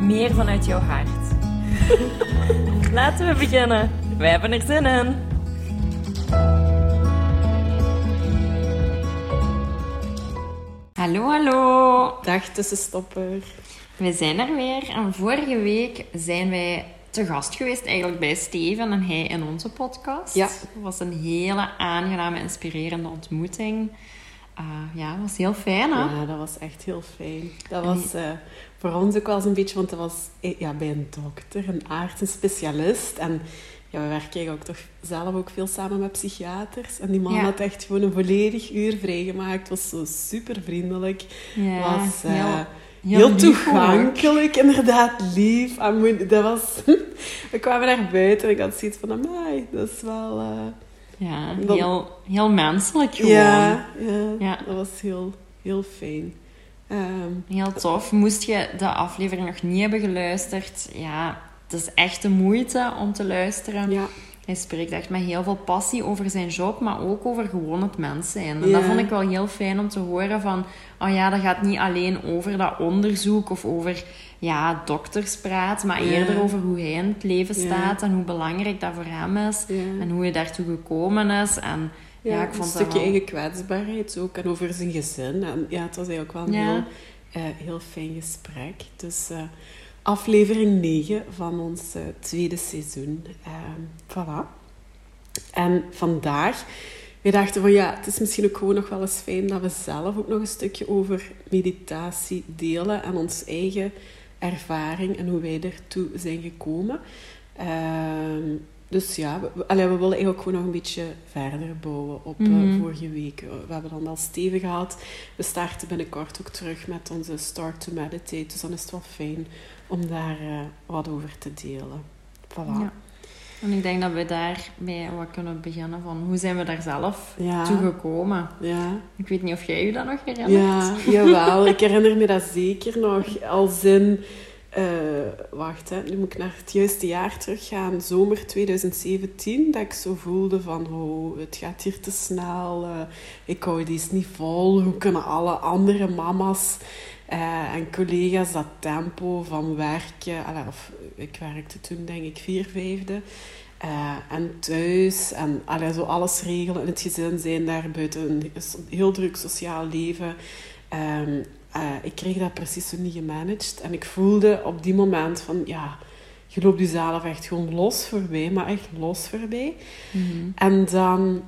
meer vanuit jouw hart. Laten we beginnen. Wij hebben er zin in. Hallo, hallo. Dag tussenstopper. We zijn er weer en vorige week zijn wij te gast geweest eigenlijk bij Steven en hij in onze podcast. Ja. Het was een hele aangename, inspirerende ontmoeting. Ah, ja, het was heel fijn, hè? Ja, dat was echt heel fijn. Dat was eh, voor ons ook wel eens een beetje, want dat was eh, ja, bij een dokter, een arts, een specialist. En ja, we werken ook toch zelf ook veel samen met psychiaters. En die man Ja. had echt gewoon een volledig uur vrijgemaakt. was zo super vriendelijk. Ja, was eh, heel- heel, heel lief toegankelijk, inderdaad lief. En moe- dat was... we kwamen naar buiten en ik had zoiets van, amai, dat is wel... Ja, Dan- heel, heel menselijk gewoon. ja, ja, Ja. dat was heel, heel fijn. Ehm, Heel tof. Moest je de aflevering nog niet hebben geluisterd, ja, het is echt de moeite om te luisteren. ja, Hij spreekt echt met heel veel passie over zijn job, maar ook over gewoon het mens zijn. En Ja. dat vond ik wel heel fijn om te horen van... Oh ja, dat gaat niet alleen over dat onderzoek of over ja, dokterspraat, maar Ja. eerder over hoe hij in het leven Ja. staat en hoe belangrijk dat voor hem is. ja. En hoe hij daartoe gekomen is. En ja, ik vond een stukje wel... eigen kwetsbaarheid ook. En over zijn gezin. En ja, het was eigenlijk wel een heel, eh, heel fijn gesprek. Dus eh, aflevering 9 van ons eh, tweede seizoen. Voilà. En vandaag, we dachten van ja, het is misschien ook gewoon nog wel eens fijn dat we zelf ook nog een stukje over meditatie delen. En ons eigen ervaring en hoe wij ertoe zijn gekomen. Ehm, dus ja, we, we- allee, we willen eigenlijk gewoon nog een beetje verder bouwen op eh, Mhm. vorige week. We hebben dan al Steven gehad. We starten binnenkort ook terug met onze Start to Meditate. Dus dan is het wel fijn om daar eh, wat over te delen. Voilà. Ja. En ik denk dat we daarbij wat kunnen beginnen van hoe zijn we daar zelf Ja. toe gekomen. Ja, Ik weet niet of jij je dat nog herinnert. ja, jawel. Ik herinner me dat zeker nog. Als in... eh, wacht, hè. nu moet ik naar het juiste jaar teruggaan. Zomer 2017. Dat ik zo voelde van... Oh, het gaat hier te snel. eh, ik hou deze niet vol. Hoe kunnen alle andere mama's eh, en collega's dat tempo van werken... Allee, of, ik werkte toen denk ik vier vijfde. Eh, en thuis en allee, zo alles regelen in het gezin zijn daar buiten een heel druk sociaal leven. Ehm, eh, ik kreeg dat precies zo niet gemanaged. En ik voelde op die moment van, ja, je loopt jezelf echt gewoon los voorbij, maar echt los voorbij. Mhm. En dan,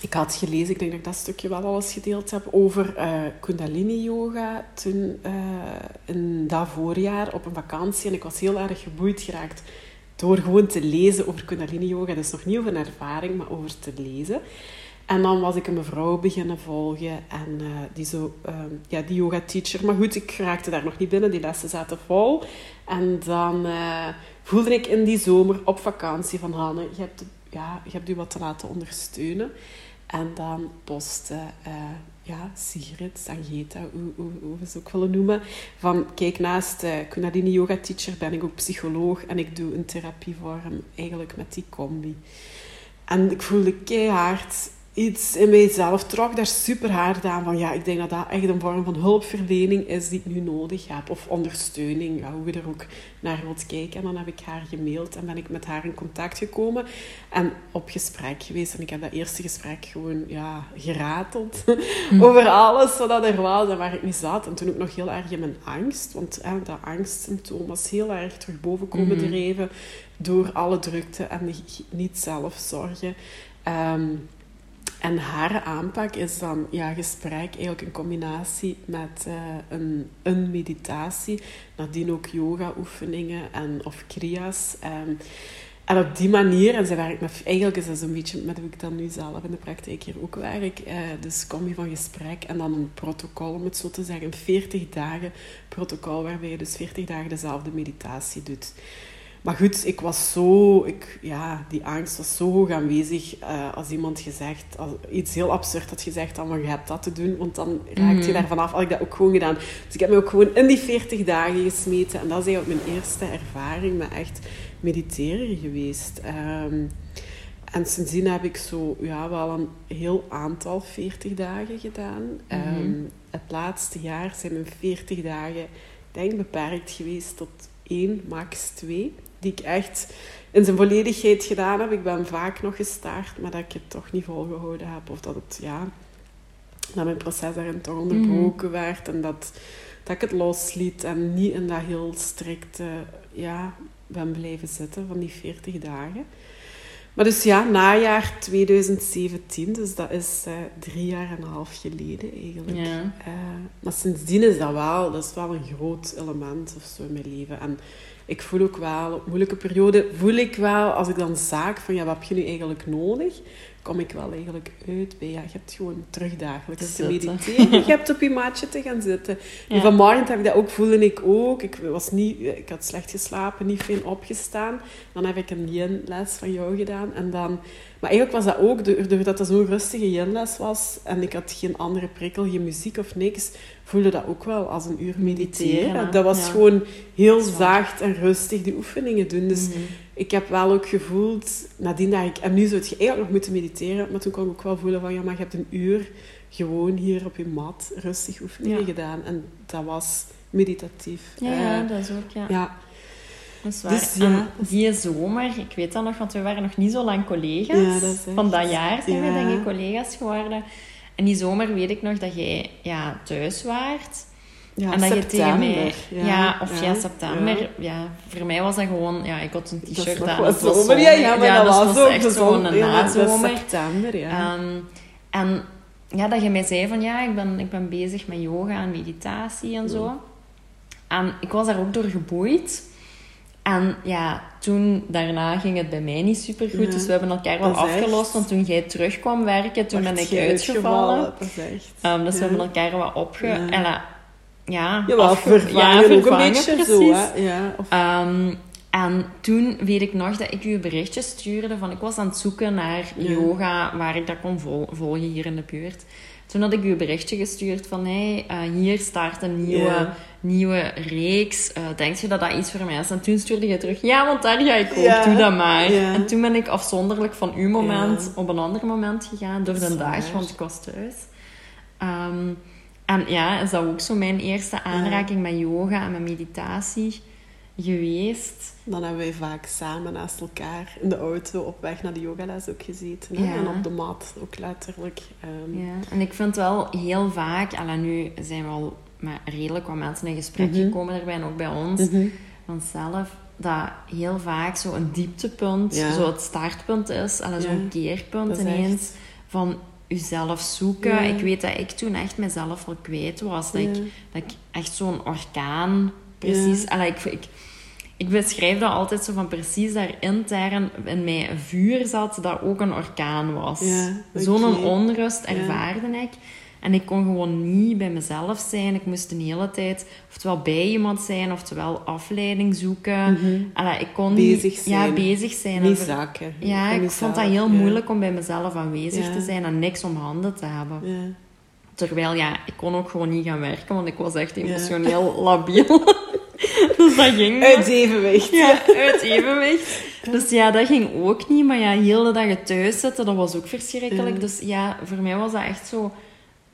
ik had gelezen, ik denk dat ik dat stukje wel al eens gedeeld heb, over eh, Kundalini Yoga toen eh, in dat voorjaar op een vakantie. En ik was heel erg geboeid geraakt door gewoon te lezen over Kundalini Yoga. Dus nog niet over een ervaring, maar over te lezen. En dan was ik een mevrouw beginnen volgen en eh, die zo, ehm, ja, die yoga teacher. Maar goed, ik raakte daar nog niet binnen, die lessen zaten vol. En dan voelde ik in die zomer op vakantie van Hanne, je hebt, ja, je hebt u wat te laten ondersteunen. En dan postte eh, ja, Sigrid, Sangeta, hoe, hoe, hoe we ze ook willen noemen, van kijk, naast eh Kundalini yoga teacher ben ik ook psycholoog en ik doe een therapievorm eigenlijk met die combi. En ik voelde keihard iets in mijzelf, trok daar super hard aan van ja, ik denk dat dat echt een vorm van hulpverlening is die ik nu nodig heb. Of ondersteuning, ja, hoe je er ook naar wilt kijken. En dan heb ik haar gemaild en ben ik met haar in contact gekomen en op gesprek geweest. En ik heb dat eerste gesprek gewoon ja, gerateld over alles wat er was en waar ik mee zat. En toen ook nog heel erg in mijn angst, want eh, dat angstsymptoom was heel erg terug boven komen Mhm. drijven door alle drukte en niet zelf zorgen. Ehm, en haar aanpak is dan ja, gesprek, eigenlijk een combinatie met eh, een, een meditatie. Nadien ook yoga-oefeningen en, of kriya's. Ehm, En op die manier, en ze werkt met, eigenlijk is dat zo'n beetje met hoe ik dan nu zelf in de praktijk hier ook werk. Eh, dus kom je van gesprek en dan een protocol, om het zo te zeggen. Een 40 dagen protocol waarbij je dus 40 dagen dezelfde meditatie doet. Maar goed, ik was zo... Ik, ja, die angst was zo hoog aanwezig. Uh, als iemand gezegd... Als iets heel absurd had gezegd, dan je hebt dat te doen. Want dan raakt je daar vanaf. Had ik dat ook gewoon gedaan. Dus ik heb me ook gewoon in die 40 dagen gesmeten. En dat is eigenlijk mijn eerste ervaring met echt mediteren geweest. Um, en sindsdien heb ik zo ja, wel een heel aantal 40 dagen gedaan. um, het laatste jaar zijn mijn 40 dagen, denk beperkt geweest tot één, max twee die ik echt in zijn volledigheid gedaan heb. Ik ben vaak nog gestart, maar dat ik het toch niet volgehouden heb. Of dat het, ja, dat mijn proces daarin toch onderbroken mm. werd. En dat, dat ik het losliet en niet in dat heel strikte, ja, ben blijven zitten van die 40 dagen. Maar dus ja, najaar 2017, dus dat is uh, drie jaar en een half geleden eigenlijk. Ja. Uh, maar sindsdien is dat wel, dat is wel een groot element of zo in mijn leven. En ik voel ook wel, op moeilijke periode voel ik wel, als ik dan zaak van ja, wat heb je nu eigenlijk nodig? Kom ik wel eigenlijk uit bij, ja, je hebt gewoon terug dagelijks te, mediteren. je hebt op je maatje te gaan zitten. Ja. vanmorgen heb ik dat ook, voelde ik ook. Ik, was niet, ik had slecht geslapen, niet veel opgestaan. Dan heb ik een yin-les van jou gedaan. En dan maar eigenlijk was dat ook, doordat het zo'n rustige yin-les was en ik had geen andere prikkel, geen muziek of niks, voelde dat ook wel als een uur mediteren. dat was gewoon heel zacht en rustig die oefeningen doen. Dus mhm. ik heb wel ook gevoeld, nadien dat ik... En nu zou je eigenlijk nog moeten mediteren, maar toen kon ik ook wel voelen van, ja, maar je hebt een uur gewoon hier op je mat rustig oefeningen gedaan. En dat was meditatief. Ja, dat is ook, ja. ja. Dat is waar. Dus, ja. die zomer, ik weet dat nog, want we waren nog niet zo lang collega's. Ja, dat Van dat jaar zijn we denk ik collega's geworden. En die zomer weet ik nog dat jij ja, thuis waart. Ja, en dat je tegen mij... Ja, of ja, september. Ja. voor mij was dat gewoon... Ja, ik had een t-shirt aan. Dat was zomer, ja, ja, maar ja, dat, was, was echt zo'n nazomer. september, ja. Um, en ja, dat je mij zei van... Ja, ik ben, ik ben bezig met yoga en meditatie en zo. En ik was daar ook door geboeid. En ja, toen, daarna ging het bij mij niet super goed. Dus we hebben elkaar wel afgelost. Want toen jij terugkwam werken, toen ben ik uitgevallen. Dat is echt. Um, dus we hebben elkaar wat opge... Ja. En, ja, ja, wel vervangen, een beetje precies. zo, hè? Ja, of... um, en toen weet ik nog dat ik u een berichtje stuurde van... Ik was aan het zoeken naar yoga, waar ik dat kon vol volgen hier in de buurt. Toen had ik u een berichtje gestuurd van... Hey, uh, hier start een nieuwe nieuwe reeks. Uh, denk je dat dat iets voor mij is? En toen stuurde je terug, ja, want daar ga ik ook, doe dat maar. En toen ben ik afzonderlijk van uw moment op een ander moment gegaan, door de dag, want ik was thuis. Um, en ja, is dat ook zo mijn eerste aanraking met yoga en met meditatie geweest. Dan hebben wij vaak samen naast elkaar in de auto op weg naar de yogales ook gezeten. En op de mat ook letterlijk. Um... Ja, en ik vind wel heel vaak, en nu zijn we al met redelijk wat mensen in gesprek mm gekomen erbij en ook bij ons, mm -hmm. vanzelf, dat heel vaak zo'n dieptepunt, zo het startpunt is, en zo'n keerpunt ineens van jezelf zoeken. Ik weet dat ik toen echt mezelf al kwijt was. Dat, ik, dat ik echt zo'n orkaan precies... Ja. ik, ik, ik beschrijf dat altijd zo van precies daar intern in mij vuur zat, dat ook een orkaan was. Zo'n onrust ervaarde ik. En ik kon gewoon niet bij mezelf zijn. Ik moest de hele tijd oftewel bij iemand zijn, oftewel afleiding zoeken. Mm ik kon bezig zijn. Ja, bezig zijn. Niet zaken. Ja, ik vond dat heel moeilijk om bij mezelf aanwezig te zijn en niks om handen te hebben. Ja. Terwijl, ja, ik kon ook gewoon niet gaan werken, want ik was echt emotioneel labiel. dus dat ging Uit evenwicht. Ja, uit evenwicht. Dus ja, dat ging ook niet. Maar ja, heel de dag thuis zitten, dat was ook verschrikkelijk. Dus ja, voor mij was dat echt zo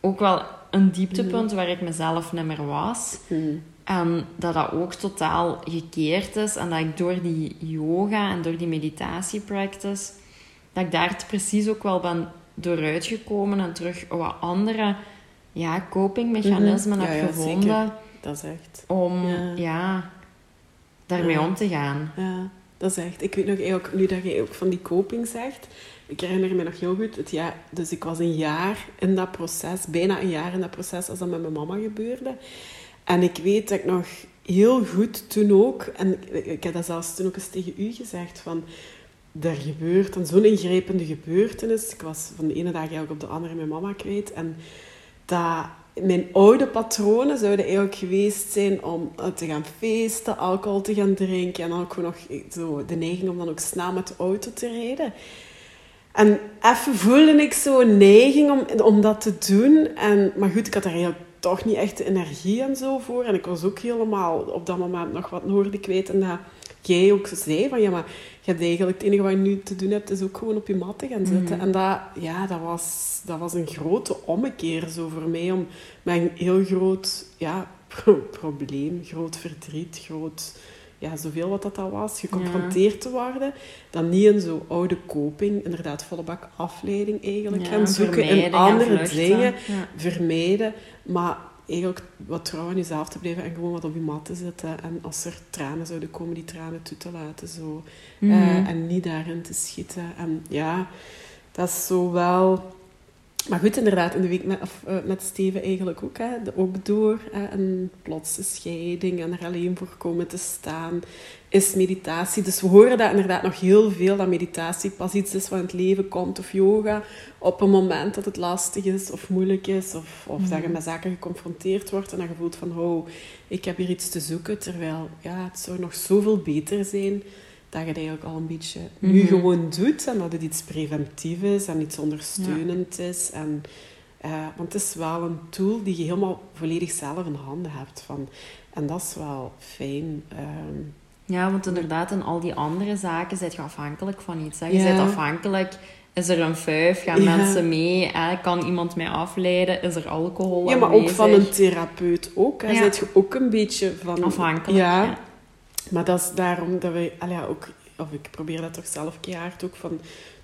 ook wel een dieptepunt mm. waar ik mezelf niet meer was. Mm. En dat dat ook totaal gekeerd is. En dat ik door die yoga en door die meditatiepractice, dat ik daar precies ook wel ben dooruit gekomen en terug wat andere ja, copingmechanismen mm heb gevonden. Dat is echt. Om ja. daarmee om te gaan. Ja, dat is echt. Ik weet nog, nu dat je ook van die coping zegt, ik herinner me nog heel goed, het jaar, dus ik was een jaar in dat proces, bijna een jaar in dat proces als dat met mijn mama gebeurde. En ik weet dat ik nog heel goed toen ook, en ik heb dat zelfs toen ook eens tegen u gezegd, van er gebeurt een zo'n ingrijpende gebeurtenis. Ik was van de ene dag eigenlijk op de andere mijn mama kwijt. En dat mijn oude patronen zouden eigenlijk geweest zijn om te gaan feesten, alcohol te gaan drinken en dan ook nog zo de neiging om dan ook snel met de auto te rijden. En even voelde ik zo'n neiging om, om dat te doen. En, maar goed, ik had daar toch niet echt de energie en zo voor. En ik was ook helemaal op dat moment nog wat noorden kwijt. En dat jij ook zei van, ja, maar je hebt eigenlijk het enige wat je nu te doen hebt, is ook gewoon op je mat te gaan zitten. Mhm. En dat, ja, dat, was, dat was een grote ommekeer zo voor mij, om met een heel groot ja, probleem, groot verdriet, groot ja, zoveel wat dat, dat was, geconfronteerd te worden, dan niet in zo'n oude koping, inderdaad volle bak afleiding eigenlijk gaan zoeken in andere dingen, vermijden, maar eigenlijk wat trouw aan jezelf te blijven en gewoon wat op je mat te zetten en als er tranen zouden komen, die tranen toe te laten zo, mhm. eh, en niet daarin te schieten. En ja, dat is zo wel maar goed, inderdaad, in de week met, of, uh, met Steven eigenlijk ook. Hè, ook door hè, een plotse scheiding en er alleen voor komen te staan, is meditatie. Dus we horen dat inderdaad nog heel veel, dat meditatie pas iets is wat in het leven komt. Of yoga, op een moment dat het lastig is of moeilijk is. Of, of dat je mhm. met zaken geconfronteerd wordt en dan je voelt van, oh, ik heb hier iets te zoeken. Terwijl, ja, het zou nog zoveel beter zijn dat je het eigenlijk al een beetje nu mhm. gewoon doet en dat het iets preventief is en iets ondersteunend is. En, uh, want het is wel een tool die je helemaal volledig zelf in handen hebt. Van, en dat is wel fijn. Ehm. Ja, want inderdaad, in al die andere zaken zijn je afhankelijk van iets. Hè? Je bent afhankelijk is er een vijf? Gaan mensen mee? Kan iemand mij afleiden? Is er alcohol Ja, maar ook van een therapeut ook. Hè? Ja. Zit je ook een beetje van... Afhankelijk, ja. Maar dat is daarom dat wij, ja, ook, of ik probeer dat toch zelf keihard ook van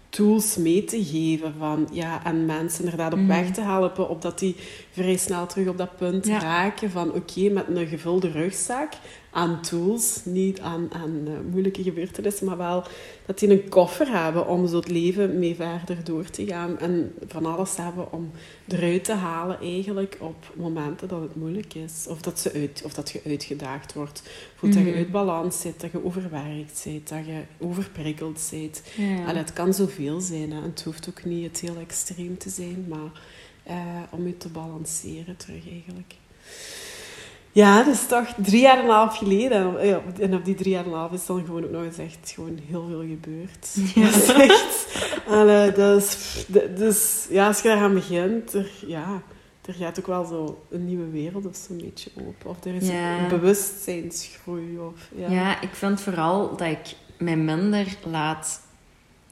tools mee te geven van, ja, en mensen inderdaad op mhm. weg te helpen, opdat die vrij snel terug op dat punt raken van oké, met een gevulde rugzak aan tools, niet aan, aan uh, moeilijke gebeurtenissen, maar wel dat die een koffer hebben om zo het leven mee verder door te gaan en van alles hebben om eruit te halen eigenlijk op momenten dat het moeilijk is of dat, ze uit, of dat je uitgedaagd wordt. Voelt dat je mhm. uit balans zit, dat je overwerkt zit, dat je overprikkeld zit. Ja. het kan zoveel zijn. Hè. Het hoeft ook niet het heel extreem te zijn, maar uh, om je te balanceren terug eigenlijk. Ja, dat is toch drie jaar en een half geleden. En op die drie jaar en een half is dan gewoon ook nog eens echt gewoon heel veel gebeurd. Ja. Dat is echt... Allee, dus, dus ja, als je daar aan begint, er, ja, er gaat ook wel zo een nieuwe wereld of zo'n beetje open. Of er is een bewustzijnsgroei. Of, ja. ja, ik vind vooral dat ik mij minder laat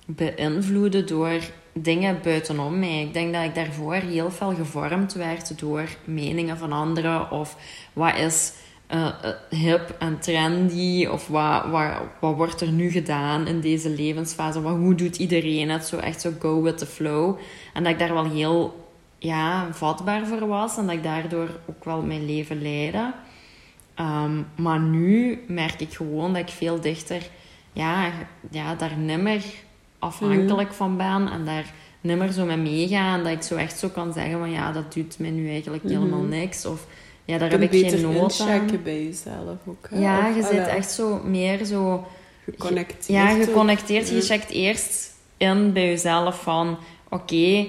beïnvloeden door dingen buitenom mij. Ik denk dat ik daarvoor heel veel gevormd werd door meningen van anderen of wat is uh, hip en trendy of wat, wat, wat wordt er nu gedaan in deze levensfase? Wat, hoe doet iedereen het? Zo echt zo go with the flow. En dat ik daar wel heel ja, vatbaar voor was en dat ik daardoor ook wel mijn leven leidde. Um, maar nu merk ik gewoon dat ik veel dichter ja, ja, daar nimmer afhankelijk mhm. van ben en daar nimmer zo mee meegaan. Dat ik zo echt zo kan zeggen van ja, dat doet mij nu eigenlijk mhm. helemaal niks. Of ja, daar heb ik geen nood aan. bij jezelf ook. Ja, je zit echt zo meer zo... Geconnecteerd. Ja, geconnecteerd. Je checkt eerst in bij jezelf van... Oké,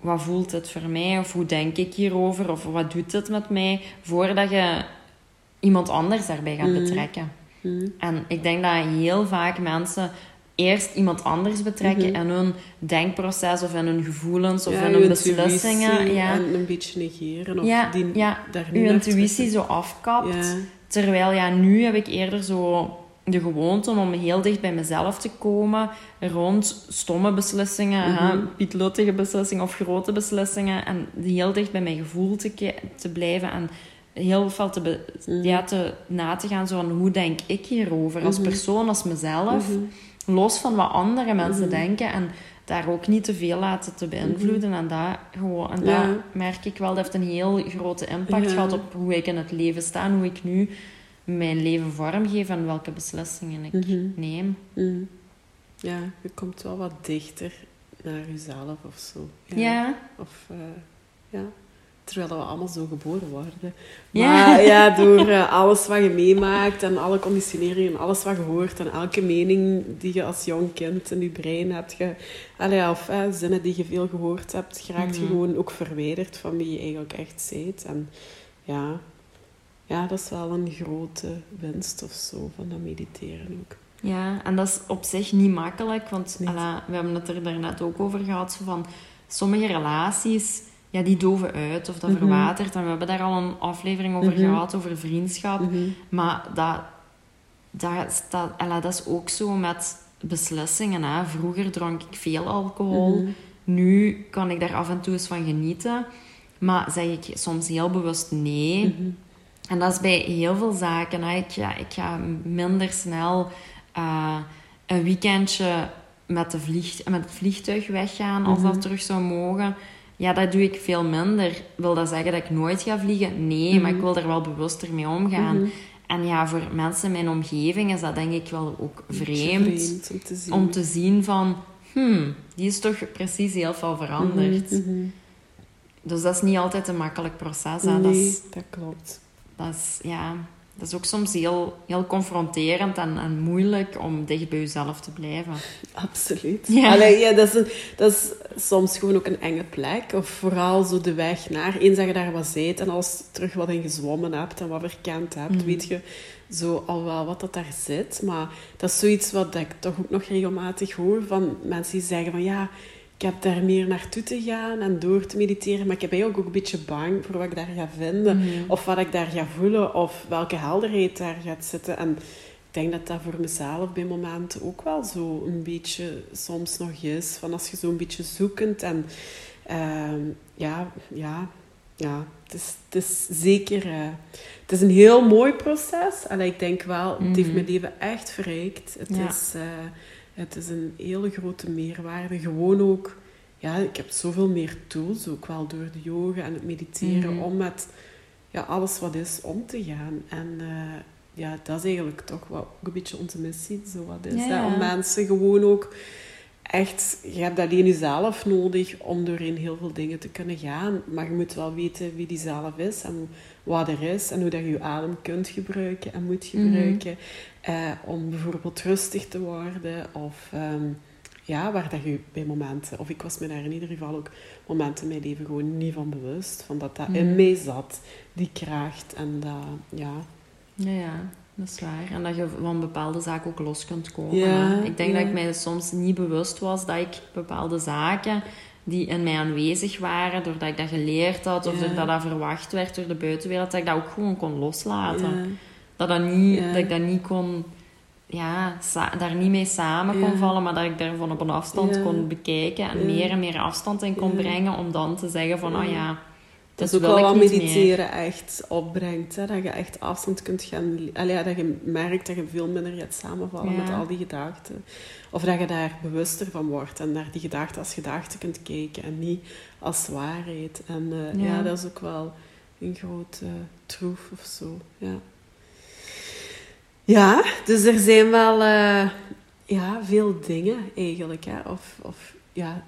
wat voelt het voor mij? Of hoe denk ik hierover? Of wat doet het met mij? Voordat je iemand anders daarbij gaat mhm. betrekken. En ik denk dat heel vaak mensen eerst iemand anders betrekken mm in hun denkproces of in hun gevoelens of hun beslissingen. Ja, en een beetje negeren. Of ja, die ja je intuïtie zo afkapt. Terwijl ja, nu heb ik eerder zo de gewoonte om heel dicht bij mezelf te komen rond stomme beslissingen, mm pietluttige beslissingen of grote beslissingen. En heel dicht bij mijn gevoel te, te blijven en heel veel te, mhm. ja, te na te gaan zo van hoe denk ik hierover als mhm. persoon, als mezelf los van wat andere mensen mhm. denken en daar ook niet te veel laten te beïnvloeden. En, dat, gewoon, en dat merk ik wel, dat heeft een heel grote impact gehad op hoe ik in het leven sta en hoe ik nu mijn leven vormgeef en welke beslissingen ik mhm. neem. Mhm. Ja, je komt wel wat dichter naar jezelf of zo. Ja. Of, uh, ja. Terwijl we allemaal zo geboren worden. Maar ja, door uh, alles wat je meemaakt en alle conditioneringen en alles wat je hoort en elke mening die je als jong kind in je brein hebt, ge, allee, of uh, zinnen die je veel gehoord hebt, geraakt je mhm. gewoon ook verwijderd van wie je eigenlijk echt bent. En ja, ja, dat is wel een grote winst of zo van dat mediteren ook. Ja, en dat is op zich niet makkelijk, want we hebben het er daarnet ook over gehad, zo van sommige relaties, ja, die doven uit of dat mm verwatert. En we hebben daar al een aflevering over mhm. gehad, over vriendschap. Mhm. Maar dat, dat, dat, dat is ook zo met beslissingen. Hè. Vroeger dronk ik veel alcohol. Mhm. Nu kan ik daar af en toe eens van genieten. Maar zeg ik soms heel bewust nee. En dat is bij heel veel zaken. Hè. Ik, ja, ik ga minder snel uh, een weekendje met, de vlieg, met het vliegtuig weggaan als dat terug zou mogen. Ja, dat doe ik veel minder. Wil dat zeggen dat ik nooit ga vliegen? Nee, maar ik mhm. wil er wel bewuster mee omgaan. Mhm. En ja, voor mensen in mijn omgeving is dat denk ik wel ook vreemd, om, te zien. om, te zien. van... Hmm, die is toch precies heel veel veranderd. Dus dat is niet altijd een makkelijk proces. Hè? Nee, dat, is, dat klopt. Dat is, ja dat is ook soms heel, heel confronterend en, en moeilijk om dicht bij jezelf te blijven. Absoluut. Ja. ja, dat, is dat is soms gewoon ook een enge plek. Of vooral zo de weg naar. Eens dat je daar wat zit en als terug wat in gezwommen hebt en wat verkend hebt, mhm. weet je zo al wel wat dat daar zit. Maar dat is zoiets wat ik toch ook nog regelmatig hoor van mensen die zeggen van ja ik heb daar meer naartoe te gaan en door te mediteren. Maar ik heb eigenlijk ook een beetje bang voor wat ik daar ga vinden. Mhm. Of wat ik daar ga voelen. Of welke helderheid daar gaat zitten. En ik denk dat dat voor mezelf bij momenten ook wel zo een beetje soms nog is. Van als je zo een beetje zoekend en... Ehm, ja, ja, ja. Het is, het is zeker... Uh, het is een heel mooi proces. En ik denk wel, het heeft mhm. mijn leven echt verrijkt. Het is... Uh, het is een hele grote meerwaarde. Gewoon ook, ja, ik heb zoveel meer tools, ook wel door de yoga en het mediteren, mhm. om met ja, alles wat is om te gaan. En uh, ja, dat is eigenlijk toch wat ook een beetje onze missie, zo wat is. Hè? Om mensen gewoon ook echt, je hebt alleen jezelf nodig om doorheen heel veel dingen te kunnen gaan. Maar je moet wel weten wie die zelf is en wat er is en hoe dat je je adem kunt gebruiken en moet mhm. gebruiken. Eh, om bijvoorbeeld rustig te worden of um, ja, waar dat je bij momenten, of ik was me daar in ieder geval ook momenten in mijn leven gewoon niet van bewust, van dat dat in mhm. mij zat, die kracht en dat, ja. Ja, ja. Dat is waar. En dat je van bepaalde zaken ook los kunt komen. Ja, ik denk dat ik mij soms niet bewust was dat ik bepaalde zaken die in mij aanwezig waren, doordat ik dat geleerd had of doordat dat verwacht werd door de buitenwereld, dat ik dat ook gewoon kon loslaten. Dat, dat, niet, dat ik dat niet kon, ja, daar niet mee samen kon vallen, maar dat ik daarvan op een afstand kon bekijken en meer en meer afstand in kon brengen om dan te zeggen van, oh ja, dat is ook wel wat mediteren echt opbrengt. Hè? Dat je echt afstand kunt gaan... Allee, dat je merkt dat je veel minder gaat samenvallen met al die gedachten. Of dat je daar bewuster van wordt. En naar die gedachten als gedachten kunt kijken. En niet als waarheid. En uh, ja. dat is ook wel een grote uh, troef of zo. Ja. ja, dus er zijn wel uh, ja, veel dingen eigenlijk. Hè? Of, of ja,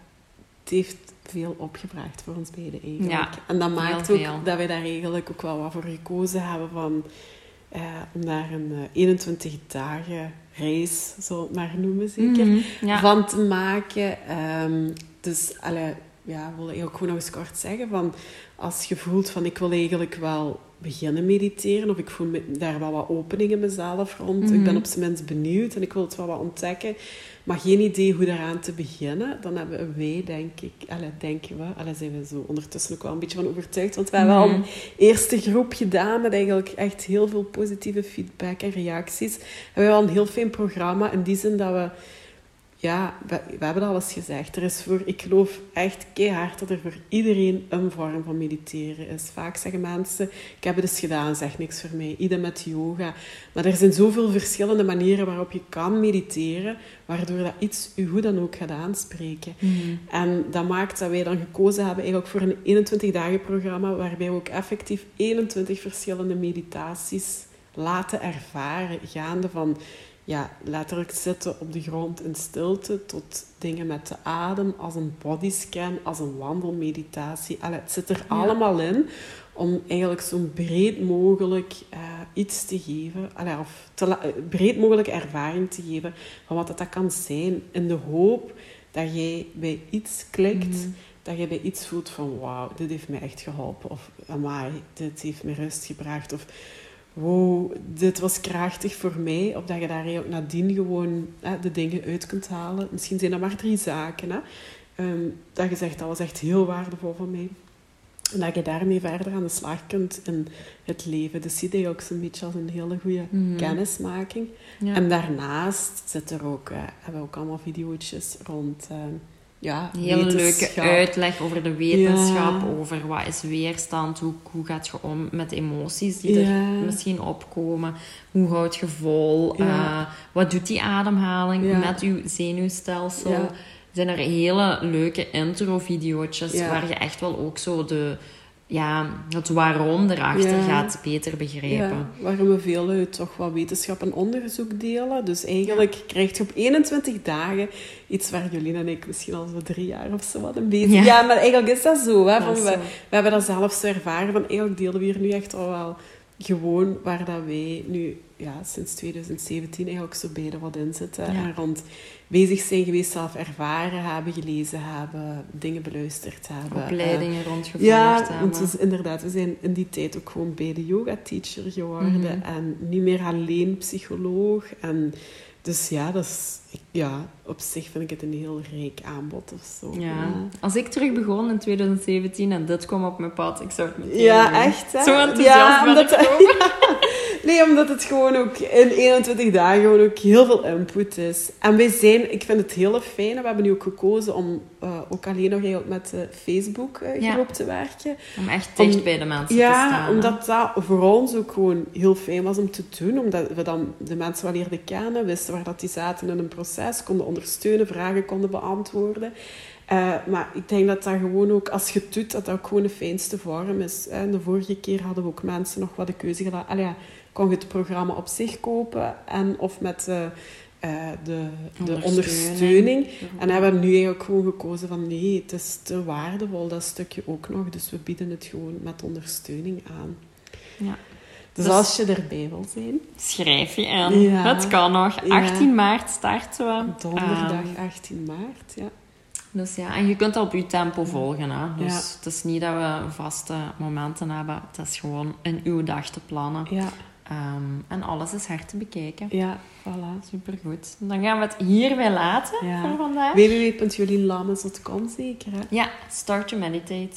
het heeft veel opgebracht voor ons beiden eigenlijk. Ja, en dat maakt ook dat wij daar eigenlijk ook wel wat voor gekozen hebben van, eh, om daar een 21 eh, dagen reis, zo maar noemen zeker, mhm, van te maken. Um, dus alle, ja, wil ik ook gewoon nog eens kort zeggen van als je voelt van ik wil eigenlijk wel beginnen mediteren of ik voel me daar wel wat opening in mezelf rond. Ik ben mhm. op zijn minst benieuwd en ik wil het wel wat ontdekken maar geen idee hoe daaraan te beginnen, dan hebben wij, denk ik, alle, denken we, alle, zijn we zo ondertussen ook wel een beetje van overtuigd, want we hebben al een eerste groep gedaan met eigenlijk echt heel veel positieve feedback en reacties. En we hebben al een heel fijn programma in die zin dat we ja, we, we, hebben al eens gezegd. Er is voor, ik geloof echt keihard dat er voor iedereen een vorm van mediteren is. Vaak zeggen mensen, ik heb het eens gedaan, zeg niks voor mij. Idem met yoga. Maar er zijn zoveel verschillende manieren waarop je kan mediteren, waardoor dat iets u hoe dan ook gaat aanspreken. Mhm. En dat maakt dat wij dan gekozen hebben eigenlijk voor een 21 dagen programma, waarbij we ook effectief 21 verschillende meditaties laten ervaren, gaande van ja, letterlijk zitten op de grond in stilte tot dingen met de adem, als een bodyscan, als een wandelmeditatie. Allee, het zit er allemaal in om eigenlijk zo'n breed mogelijk uh, iets te geven, allee, of te breed mogelijk ervaring te geven van wat dat kan zijn, in de hoop dat jij bij iets klikt, mhm. dat je bij iets voelt van wauw, dit heeft mij echt geholpen, of amai, dit heeft me rust gebracht, of wow, dit was krachtig voor mij, of dat je daar ook nadien gewoon hè, de dingen uit kunt halen. Misschien zijn dat maar drie zaken, hè, ehm, dat je zegt, dat was echt heel waardevol voor mij. En dat je daarmee verder aan de slag kunt in het leven. Dus zie je ook zo'n beetje als een hele goede mhm. kennismaking. En daarnaast zit er ook, uh, hebben we ook allemaal video's rond... Uh, ja, Heel leuke uitleg over de wetenschap, over wat is weerstand, hoe, hoe gaat je om met emoties die er misschien opkomen, hoe houd je vol, uh, wat doet die ademhaling met je zenuwstelsel? Zijn er hele leuke intro-video's waar je echt wel ook zo de, ja, het waarom erachter gaat beter begrijpen. Ja, waarom we veel uit toch wat wetenschap en onderzoek delen. Dus eigenlijk krijg je op 21 dagen iets waar Jolien en ik misschien al zo drie jaar of zo wat een beetje... Ja, maar eigenlijk is dat zo. Hè, van, we, we, hebben dat zelf zo ervaren. Van, eigenlijk delen we hier nu echt al wel gewoon waar dat wij nu ja, sinds 2017 eigenlijk zo beide wat in zitten. En rond bezig zijn geweest, zelf ervaren hebben, gelezen hebben, dingen beluisterd hebben. Opleidingen uh, rondgevolgd ja, hebben. Ja, inderdaad, we zijn in die tijd ook gewoon beide yoga-teacher geworden. Mhm. En niet meer alleen psycholoog. En dus ja, dat is, ja, op zich vind ik het een heel rijk aanbod of zo. Ja. Als ik terug begon in 2017 en dit kwam op mijn pad, ik zou het meteen Ja, echt hè? Zo enthousiast ja, omdat, Nee, omdat het gewoon ook in 21 dagen gewoon ook heel veel input is. En wij zijn, ik vind het heel fijn, we hebben nu ook gekozen om uh, ook alleen nog heel met de Facebook-groep uh, te werken. Om echt dicht bij de mensen te staan. Ja, omdat dat voor ons ook gewoon heel fijn was om te doen. Omdat we dan de mensen wel leerden kennen, wisten waar dat die zaten in een proces, konden ondersteunen, vragen konden beantwoorden. Uh, maar ik denk dat dat gewoon ook, als je het doet, dat dat ook gewoon de fijnste vorm is. De vorige keer hadden we ook mensen nog wat de keuze gedaan. Allee, ja, kon je het programma op zich kopen en of met uh, de, de ondersteuning. En hebben we nu eigenlijk gewoon gekozen van nee, het is te waardevol, dat stukje ook nog. Dus we bieden het gewoon met ondersteuning aan. Ja. Dus, dus als je erbij wil zijn... Schrijf je aan. Ja. Het kan nog. 18 maart starten we. Donderdag 18 ehm, maart, ja. Dus ja, en je kunt dat op je tempo volgen. Hè? Dus ja. het is niet dat we vaste momenten hebben. Het is gewoon in uw dag te plannen. Ja. Um, en alles is hard te bekijken. Ja, voilà. Supergoed. Dan gaan we het hierbij laten ja. voor vandaag. www.jolienlames.com zeker, hè? Ja, start to meditate.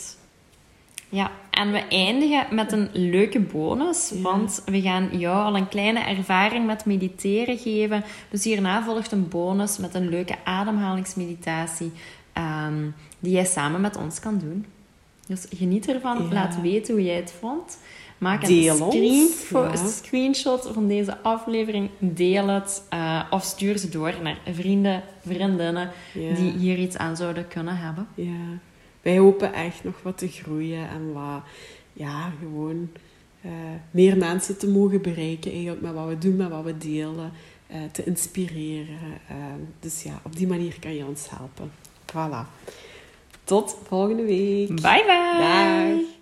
Ja, en we eindigen met een leuke bonus, want we gaan jou al een kleine ervaring met mediteren geven. Dus hierna volgt een bonus met een leuke ademhalingsmeditatie um, die jij samen met ons kan doen. Dus geniet ervan, laat weten hoe jij het vond. Maak een screenshot van deze aflevering. Deel het. Uh, of stuur ze door naar vrienden, vriendinnen die hier iets aan zouden kunnen hebben. Ja. Wij hopen echt nog wat te groeien en wat, ja, gewoon uh, meer mensen te mogen bereiken. Eigenlijk met wat we doen, met wat we delen. Uh, te inspireren. dus ja, op die manier kan je ons helpen. Voilà. Tot volgende week. Bye bye.